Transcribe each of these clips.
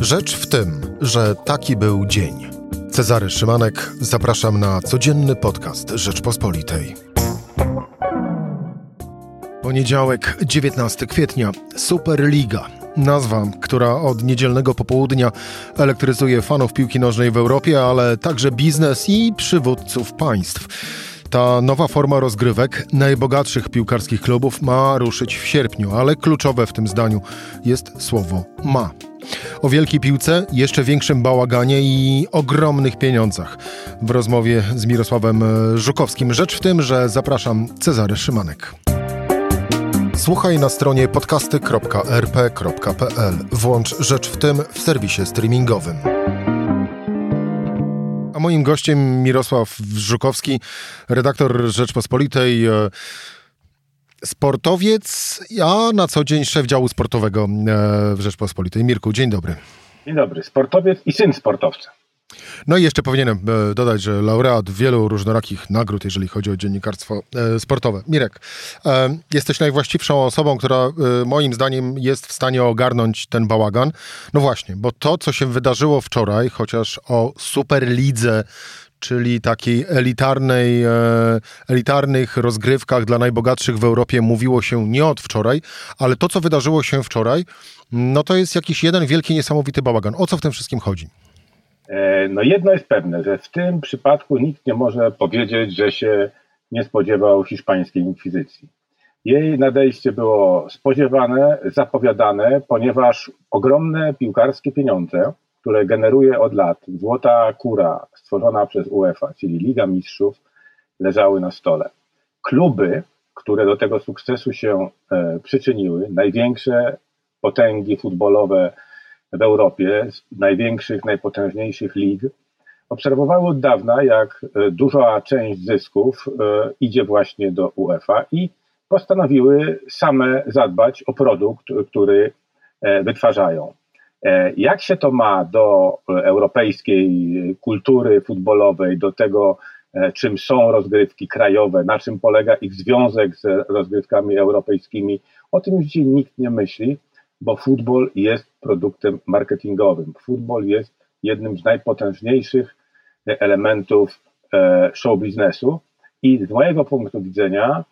Rzecz w tym, że taki był dzień. Cezary Szymanek, zapraszam na codzienny podcast Rzeczpospolitej. Poniedziałek, 19 kwietnia, Superliga. Nazwa, która od niedzielnego popołudnia elektryzuje fanów piłki nożnej w Europie, ale także biznes i przywódców państw. Ta nowa forma rozgrywek najbogatszych piłkarskich klubów ma ruszyć w sierpniu, ale kluczowe w tym zdaniu jest słowo ma. O wielkiej piłce, jeszcze większym bałaganie i ogromnych pieniądzach. W rozmowie z Mirosławem Żukowskim. Rzecz w tym, że zapraszam Cezary Szymanek. Słuchaj na stronie podcasty.rp.pl. Włącz Rzecz w tym w serwisie streamingowym. A moim gościem Mirosław Żukowski, redaktor Rzeczpospolitej, e, sportowiec, a na co dzień szef działu sportowego e, w Rzeczpospolitej. Mirku, dzień dobry. Dzień dobry. Sportowiec i syn sportowca. No i jeszcze powinienem e, dodać, że laureat wielu różnorakich nagród, jeżeli chodzi o dziennikarstwo e, sportowe. Mirek, jesteś najwłaściwszą osobą, która moim zdaniem jest w stanie ogarnąć ten bałagan. No właśnie, bo to, co się wydarzyło wczoraj, chociaż o Superlidze czyli takiej elitarnej, elitarnych rozgrywkach dla najbogatszych w Europie mówiło się nie od wczoraj, ale to, co wydarzyło się wczoraj, no to jest jakiś jeden wielki, niesamowity bałagan. O co w tym wszystkim chodzi? E, no jedno jest pewne, że w tym przypadku nikt nie może powiedzieć, że się nie spodziewał hiszpańskiej inkwizycji. Jej nadejście było spodziewane, zapowiadane, ponieważ ogromne piłkarskie pieniądze, które generuje od lat złota kura stworzona przez UEFA, czyli Liga Mistrzów, leżały na stole. Kluby, które do tego sukcesu się e, przyczyniły, największe potęgi futbolowe w Europie, z największych, najpotężniejszych lig, obserwowały od dawna, jak e, duża część zysków e, idzie właśnie do UEFA i postanowiły same zadbać o produkt, który wytwarzają. Jak się to ma do europejskiej kultury futbolowej, do tego, czym są rozgrywki krajowe, na czym polega ich związek z rozgrywkami europejskimi, o tym już dzisiaj nikt nie myśli bo futbol jest produktem marketingowym. Futbol jest jednym z najpotężniejszych elementów e, show biznesu i z mojego punktu widzenia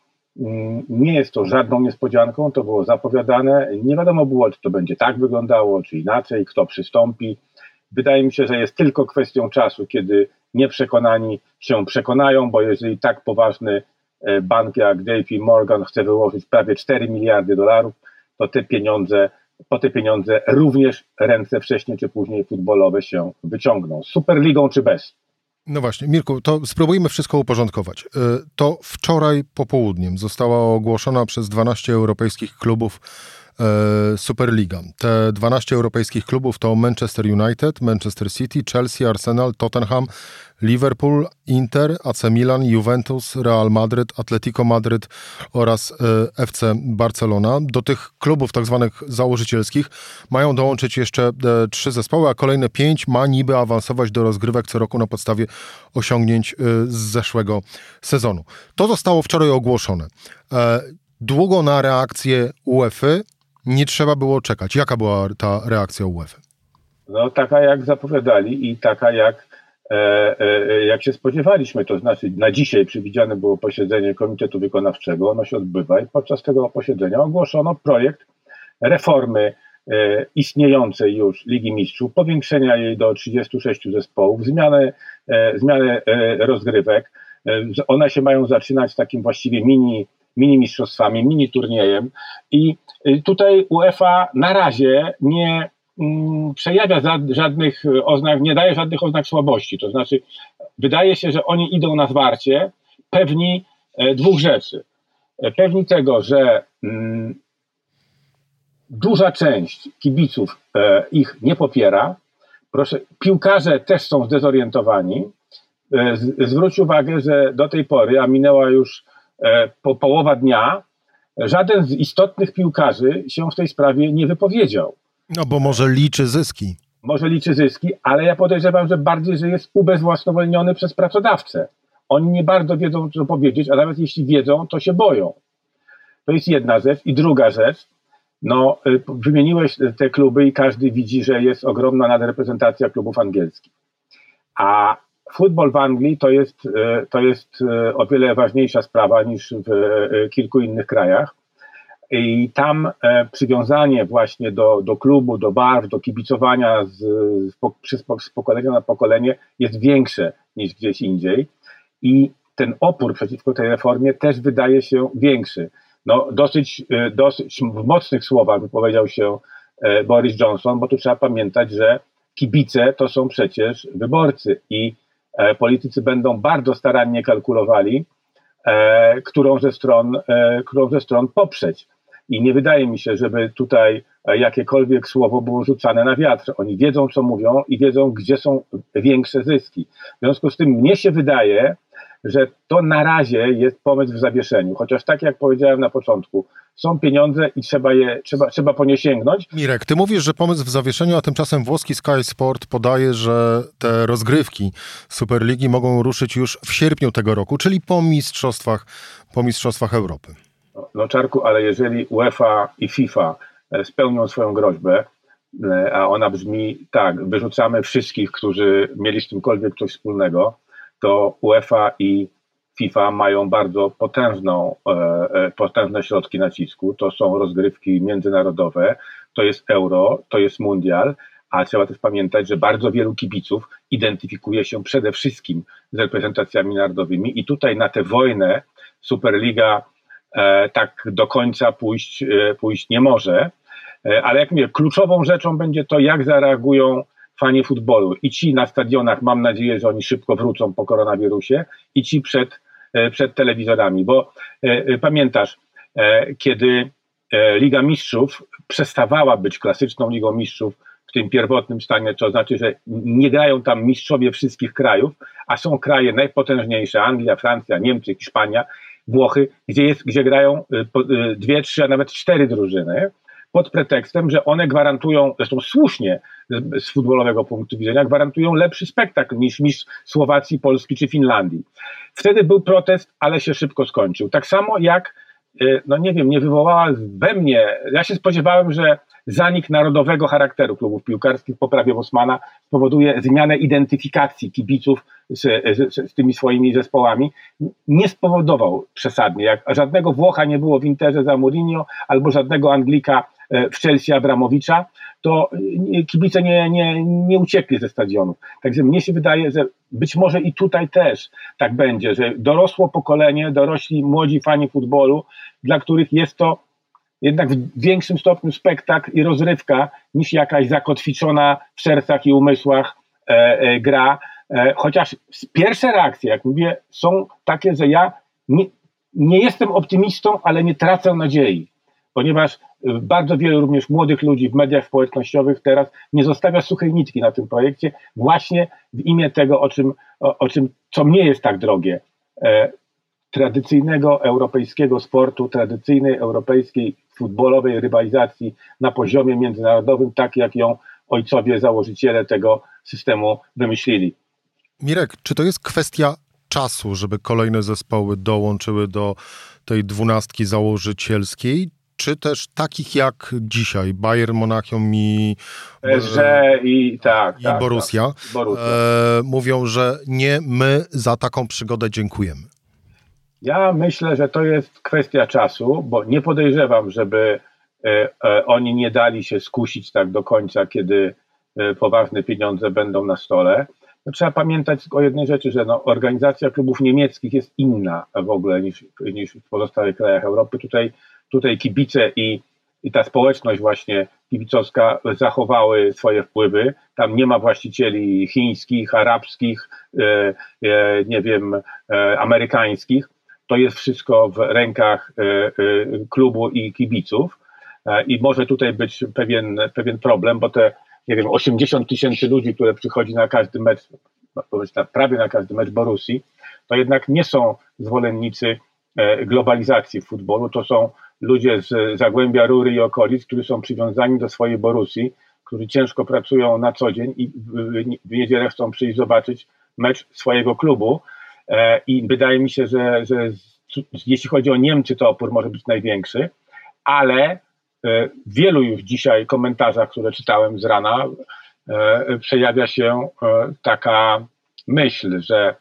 nie jest to żadną niespodzianką, to było zapowiadane, nie wiadomo było, czy to będzie tak wyglądało, czy inaczej, kto przystąpi. Wydaje mi się, że jest tylko kwestią czasu, kiedy nieprzekonani się przekonają, bo jeżeli tak poważny e, bank jak JP Morgan chce wyłożyć prawie 4 miliardy dolarów, to te pieniądze, po te pieniądze również ręce wcześniej czy później futbolowe się wyciągną. Superligą czy bez. No właśnie, Mirku, to spróbujmy wszystko uporządkować. Y, to wczoraj popołudniem została ogłoszona przez 12 europejskich klubów Superliga. Te 12 europejskich klubów to Manchester United, Manchester City, Chelsea, Arsenal, Tottenham, Liverpool, Inter, AC Milan, Juventus, Real Madryt, Atletico Madryt oraz e, FC Barcelona. Do tych klubów tak zwanych założycielskich mają dołączyć jeszcze e, trzy zespoły, a kolejne pięć ma niby awansować do rozgrywek co roku na podstawie osiągnięć z zeszłego sezonu. To zostało wczoraj ogłoszone. Długo na reakcję UEFA nie trzeba było czekać. Jaka była ta reakcja UEFA? No taka jak zapowiadali i taka jak, e, e, jak się spodziewaliśmy. To znaczy na dzisiaj przewidziane było posiedzenie Komitetu Wykonawczego. Ono się odbywa i podczas tego posiedzenia ogłoszono projekt reformy e, istniejącej już Ligi Mistrzów, powiększenia jej do 36 zespołów, zmiany, e, zmiany e, rozgrywek. E, one się mają zaczynać takim właściwie mini mini mistrzostwami, mini turniejem i y, tutaj UEFA na razie nie mm, przejawia żadnych oznak, nie daje żadnych oznak słabości. To znaczy, wydaje się, że oni idą na zwarcie pewni e, dwóch rzeczy. E, pewni tego, że mm, duża część kibiców e, ich nie popiera. Proszę, piłkarze też są zdezorientowani. Zwróć uwagę, że do tej pory, a minęła już po połowa dnia, żaden z istotnych piłkarzy się w tej sprawie nie wypowiedział. No bo może liczy zyski. Może liczy zyski, ale ja podejrzewam, że bardziej, że jest ubezwłasnowolniony przez pracodawcę. Oni nie bardzo wiedzą, co powiedzieć, a nawet jeśli wiedzą, to się boją. To jest jedna rzecz. I druga rzecz, No, wymieniłeś te kluby i każdy widzi, że jest ogromna nadreprezentacja klubów angielskich. A futbol w Anglii to jest, to jest o wiele ważniejsza sprawa niż w kilku innych krajach. I tam przywiązanie właśnie do, do klubu, do barw, do kibicowania z, z, z pokolenia na pokolenie jest większe niż gdzieś indziej. I ten opór przeciwko tej reformie też wydaje się większy. No, dosyć, dosyć w mocnych słowach wypowiedział się e, Boris Johnson, bo tu trzeba pamiętać, że kibice to są przecież wyborcy i e, politycy będą bardzo starannie kalkulowali, e, którą ze stron, którą ze stron poprzeć. I nie wydaje mi się, żeby tutaj jakiekolwiek słowo było rzucane na wiatr. Oni wiedzą, co mówią i wiedzą, gdzie są większe zyski. W związku z tym mnie się wydaje, że to na razie jest pomysł w zawieszeniu. Chociaż tak jak powiedziałem na początku, są pieniądze i trzeba je, trzeba, trzeba po nie sięgnąć. Mirek, ty mówisz, że pomysł w zawieszeniu, a tymczasem włoski Sky Sport podaje, że te rozgrywki Superligi mogą ruszyć już w sierpniu tego roku, czyli po mistrzostwach, po mistrzostwach Europy. No, no Czarku, ale jeżeli UEFA i FIFA e, spełnią swoją groźbę, e, a ona brzmi tak, wyrzucamy wszystkich, którzy mieli z czymkolwiek coś wspólnego, to UEFA i FIFA mają bardzo potężną, e, e, potężne środki nacisku. To są rozgrywki międzynarodowe, to jest euro, to jest mundial, a trzeba też pamiętać, że bardzo wielu kibiców identyfikuje się przede wszystkim z reprezentacjami narodowymi i tutaj na tę wojnę Superliga e, tak do końca pójść, pójść nie może. Ale jak mówię, kluczową rzeczą będzie to, jak zareagują fani futbolu. I ci na stadionach, mam nadzieję, że oni szybko wrócą po koronawirusie i ci przed, e, przed telewizorami, bo e, e, pamiętasz, kiedy Liga Mistrzów przestawała być klasyczną Ligą Mistrzów w tym pierwotnym stanie, to znaczy, że nie grają tam mistrzowie wszystkich krajów, a są kraje najpotężniejsze, Anglia, Francja, Niemcy, Hiszpania, Włochy, gdzie, jest, gdzie grają dwie, trzy, a nawet cztery drużyny pod pretekstem, że one gwarantują, zresztą słusznie z futbolowego punktu widzenia, gwarantują lepszy spektakl niż mistrz Słowacji, Polski czy Finlandii. Wtedy był protest, ale się szybko skończył. Tak samo jak, y, no nie wiem, nie wywołała we mnie, ja się spodziewałem, że zanik narodowego charakteru klubów piłkarskich po prawie Bosmana spowoduje zmianę identyfikacji kibiców z, z, z, tymi swoimi zespołami. Nie spowodował przesadnie, jak żadnego Włocha nie było w Interze za Mourinho, albo żadnego Anglika w Chelsea Abramowicza, to kibice nie, nie, nie uciekli ze stadionów. Także mnie się wydaje, że być może i tutaj też tak będzie, że dorosło pokolenie, dorośli młodzi fani futbolu, dla których jest to jednak w większym stopniu spektakl i rozrywka niż jakaś zakotwiczona w sercach i umysłach e, e, gra. E, chociaż pierwsze reakcje, jak mówię, są takie, że ja nie, nie jestem optymistą, ale nie tracę nadziei ponieważ y, bardzo wielu również młodych ludzi w mediach społecznościowych teraz nie zostawia suchej nitki na tym projekcie, właśnie w imię tego, o czym, o, o czym co mnie jest tak drogie. E, tradycyjnego europejskiego sportu, tradycyjnej europejskiej futbolowej rywalizacji na poziomie międzynarodowym, tak jak ją ojcowie, założyciele tego systemu wymyślili. Mirek, czy to jest kwestia czasu, żeby kolejne zespoły dołączyły do tej dwunastki założycielskiej, czy też takich jak dzisiaj, Bayern Monachium i że i tak, i tak, Borussia, tak, Borussia. E, mówią, że nie my za taką przygodę dziękujemy. Ja myślę, że to jest kwestia czasu, bo nie podejrzewam, żeby e, e, oni nie dali się skusić tak do końca, kiedy e, poważne pieniądze będą na stole. No, trzeba pamiętać o jednej rzeczy, że no, organizacja klubów niemieckich jest inna w ogóle niż, niż w pozostałych krajach Europy. Tutaj tutaj kibice i, i ta społeczność właśnie kibicowska zachowały swoje wpływy. Tam nie ma właścicieli chińskich, arabskich, e, e, nie wiem, e, amerykańskich. To jest wszystko w rękach klubu i kibiców. I może tutaj być pewien, pewien problem, bo te, nie wiem, 80 tysięcy ludzi, które przychodzi na każdy mecz, no, prawie na każdy mecz Borusi, to jednak nie są zwolennicy globalizacji w futbolu, to są ludzie z Zagłębia Rury i okolic, którzy są przywiązani do swojej Borusi, którzy ciężko pracują na co dzień i w niedzielę chcą przyjść zobaczyć mecz swojego klubu. E, I wydaje mi się, że, że jeśli chodzi o Niemcy, to opór może być największy, ale w wielu już dzisiaj komentarzach, które czytałem z rana, przejawia się taka myśl, że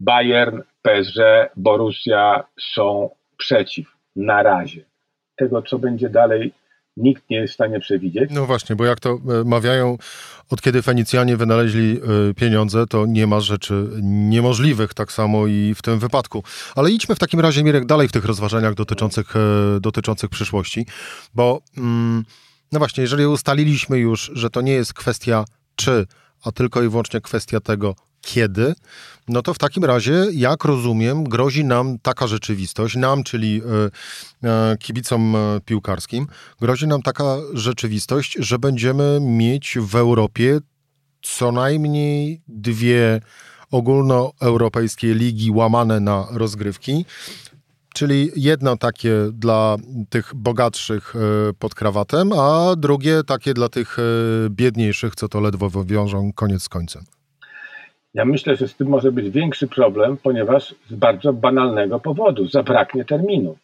Bayern, PSG, Borussia są przeciw na razie. Tego, co będzie dalej, nikt nie jest w stanie przewidzieć. No właśnie, bo jak to e, mawiają, od kiedy Fenicjanie wynaleźli e, pieniądze, to nie ma rzeczy niemożliwych, tak samo i w tym wypadku. Ale idźmy w takim razie, Mirek, dalej w tych rozważaniach dotyczących, e, dotyczących przyszłości, bo mm, no właśnie, jeżeli ustaliliśmy już, że to nie jest kwestia czy, a tylko i wyłącznie kwestia tego, kiedy, no to w takim razie, jak rozumiem, grozi nam taka rzeczywistość, nam, czyli e, e, kibicom e, piłkarskim, grozi nam taka rzeczywistość, że będziemy mieć w Europie co najmniej dwie ogólnoeuropejskie ligi łamane na rozgrywki, czyli jedno takie dla tych bogatszych pod krawatem, a drugie takie dla tych biedniejszych, co to ledwo wiążą koniec z końcem. Ja myślę, że z tym może być większy problem, ponieważ z bardzo banalnego powodu zabraknie terminu.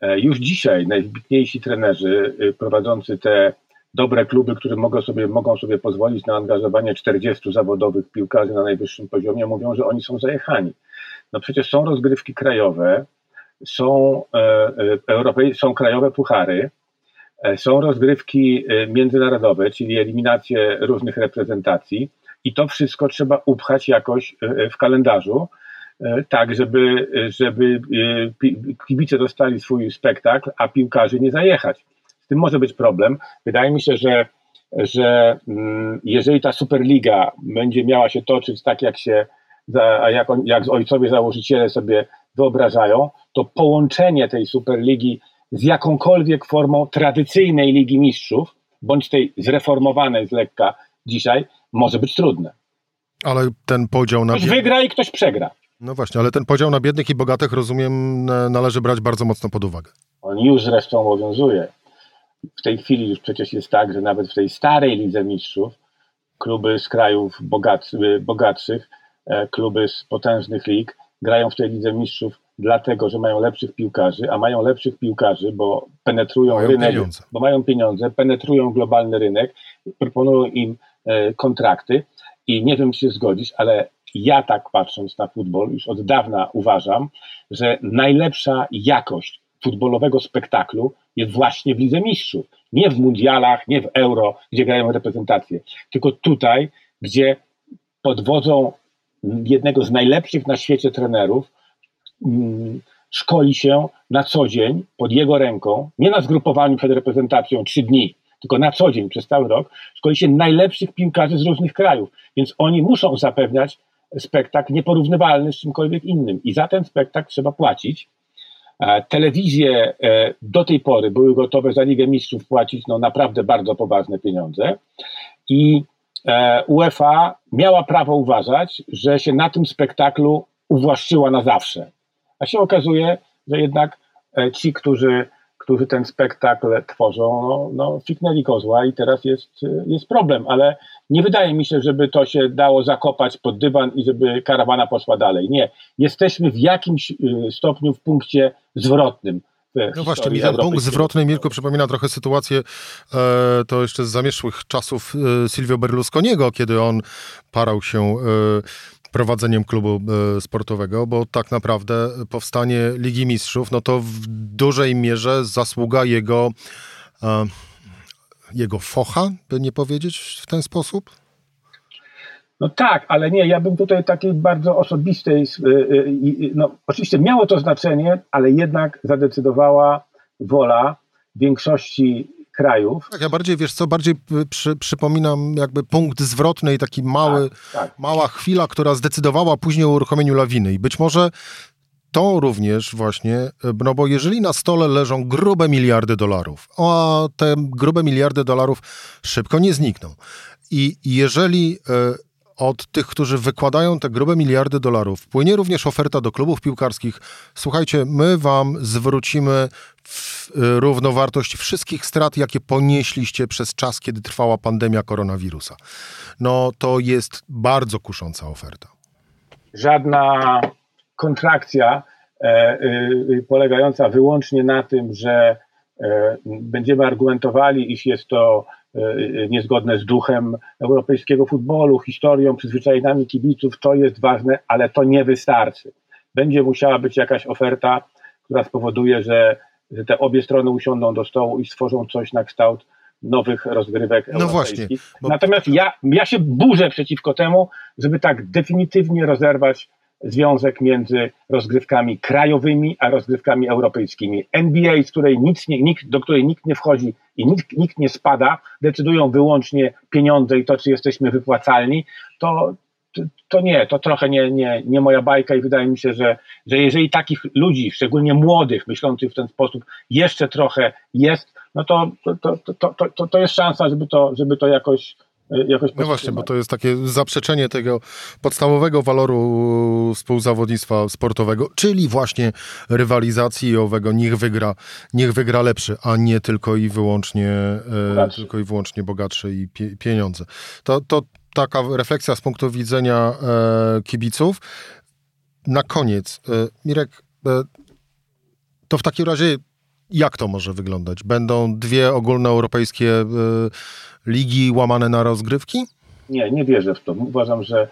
E, już dzisiaj najwybitniejsi trenerzy y, prowadzący te dobre kluby, które mogą sobie, mogą sobie pozwolić na angażowanie 40 zawodowych piłkarzy na najwyższym poziomie, mówią, że oni są zajechani. No przecież są rozgrywki krajowe, są, e, e, Europej, są krajowe puchary, są rozgrywki międzynarodowe, czyli eliminacje różnych reprezentacji i to wszystko trzeba upchać jakoś e, e, w kalendarzu, e, tak, żeby, żeby kibice dostali swój spektakl, a piłkarzy nie zajechać. Z tym może być problem. Wydaje mi się, że, że mm, jeżeli ta Superliga będzie miała się toczyć tak, jak się, jak, jak ojcowie założyciele sobie wyobrażają, to połączenie tej Superligi z jakąkolwiek formą tradycyjnej Ligi Mistrzów, bądź tej zreformowanej z lekka dzisiaj, może być trudne. Ale ten podział na. Ktoś wygra i ktoś przegra. No właśnie, ale ten podział na biednych i bogatych, rozumiem, należy brać bardzo mocno pod uwagę. On już zresztą obowiązuje. W tej chwili już przecież jest tak, że nawet w tej starej Lidze Mistrzów kluby z krajów bogatszych, e, kluby z potężnych lig grają w tej Lidze Mistrzów dlatego, że mają lepszych piłkarzy, a mają lepszych piłkarzy, bo penetrują mają rynek, pieniądze. bo mają pieniądze, penetrują globalny rynek, proponują im kontrakty i nie wiem, czy się zgodzisz, ale ja tak patrząc na futbol już od dawna uważam, że najlepsza jakość futbolowego spektaklu jest właśnie w Lidze Mistrzów. Nie w mundialach, nie w euro, gdzie grają reprezentacje, tylko tutaj, gdzie pod wodzą jednego z najlepszych na świecie trenerów mm, szkoli się na co dzień pod jego ręką, nie na zgrupowaniu przed reprezentacją trzy dni, tylko na co dzień przez cały rok szkoli się najlepszych piłkarzy z różnych krajów, więc oni muszą zapewniać spektakl nieporównywalny z czymkolwiek innym i za ten spektakl trzeba płacić. E, telewizje e, do tej pory były gotowe za Ligę Mistrzów płacić no, naprawdę bardzo poważne pieniądze i e, UEFA miała prawo uważać, że się na tym spektaklu uwłaszczyła na zawsze. A się okazuje, że jednak ci, którzy którzy ten spektakl tworzą, no, no fiknęli kozła i teraz jest, jest problem, ale nie wydaje mi się, żeby to się dało zakopać pod dywan i żeby karawana poszła dalej. Nie. Jesteśmy w jakimś y, stopniu w punkcie zwrotnym. No właśnie, mi ten punkt zwrotny, Mirko, przypomina trochę sytuację, e, to jeszcze z zamieszłych czasów e, Silvio Berlusconiego, kiedy on parał się e, prowadzeniem klubu e, sportowego, bo tak naprawdę powstanie Ligi Mistrzów, no to w dużej mierze zasługa jego, e, jego focha, by nie powiedzieć w ten sposób? No tak, ale nie, ja bym tutaj takiej bardzo osobistej, e, no oczywiście miało to znaczenie, ale jednak zadecydowała wola większości krajów. Tak, ja bardziej, wiesz co, bardziej przy, przypominam jakby punkt zwrotny i taki mały, tak, tak. mała chwila, która zdecydowała później o uruchomieniu lawiny i być może to również właśnie, no bo jeżeli na stole leżą grube miliardy dolarów, a te grube miliardy dolarów szybko nie znikną i jeżeli e, od tych, którzy wykładają te grube miliardy dolarów. Płynie również oferta do klubów piłkarskich. Słuchajcie, my wam zwrócimy y, równowartość wszystkich strat, jakie ponieśliście przez czas, kiedy trwała pandemia koronawirusa. No to jest bardzo kusząca oferta. Żadna kontrakcja e, y, polegająca wyłącznie na tym, że będziemy argumentowali, iż jest to niezgodne z duchem europejskiego futbolu, historią, przyzwyczajeniami kibiców, to jest ważne, ale to nie wystarczy. Będzie musiała być jakaś oferta, która spowoduje, że, że te obie strony usiądą do stołu i stworzą coś na kształt nowych rozgrywek no europejskich. Właśnie, bo... Natomiast ja, ja się burzę przeciwko temu, żeby tak definitywnie rozerwać związek między rozgrywkami krajowymi a rozgrywkami europejskimi. NBA, z której nic nie, nikt, do której nikt nie wchodzi i nikt, nikt nie spada, decydują wyłącznie pieniądze i to, czy jesteśmy wypłacalni, to, to nie, to trochę nie, nie, nie moja bajka i wydaje mi się, że, że jeżeli takich ludzi, szczególnie młodych, myślących w ten sposób, jeszcze trochę jest, no to, to, to, to, to, to jest szansa, żeby to, żeby to jakoś jakoś No właśnie, bo to jest takie zaprzeczenie tego podstawowego waloru współzawodnictwa sportowego, czyli właśnie rywalizacji owego niech wygra, niech wygra lepszy, a nie tylko i wyłącznie e, tylko i wyłącznie bogatszy i pie, pieniądze. To, to taka refleksja z punktu widzenia e, kibiców. Na koniec, e, Mirek, e, to w takim razie jak to może wyglądać? Będą dwie ogólnoeuropejskie e, ligi łamane na rozgrywki? Nie, nie wierzę w to. Uważam, że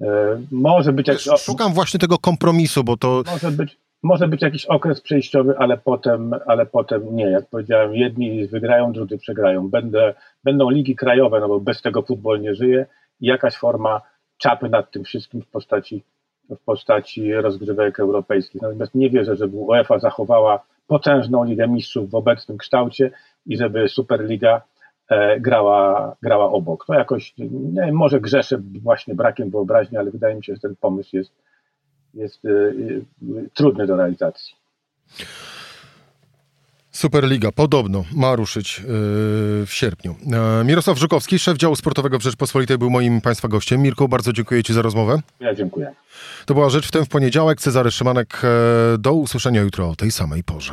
e, może być jakiś... Szukam właśnie tego kompromisu, bo to... Może być, może być jakiś okres przejściowy, ale potem, ale potem nie. Jak powiedziałem, jedni wygrają, drudzy przegrają. Będę, będą ligi krajowe, no bo bez tego futbol nie żyje i jakaś forma czapy nad tym wszystkim w postaci, w postaci rozgrywek europejskich. Natomiast nie wierzę, żeby UEFA zachowała potężną Ligę Mistrzów w obecnym kształcie i żeby Superliga e, grała, grała obok. To jakoś, nie może grzeszę właśnie brakiem wyobraźni, ale wydaje mi się, że ten pomysł jest, jest e, e, trudny do realizacji. Superliga podobno ma ruszyć yy, w sierpniu. Yy, Mirosław Żukowski, szef działu sportowego w Rzeczpospolitej, był moim Państwa gościem. Mirku, bardzo dziękuję Ci za rozmowę. Ja dziękuję. To była Rzecz w tym w poniedziałek. Cezary Szymanek. Yy, do usłyszenia jutro o tej samej porze.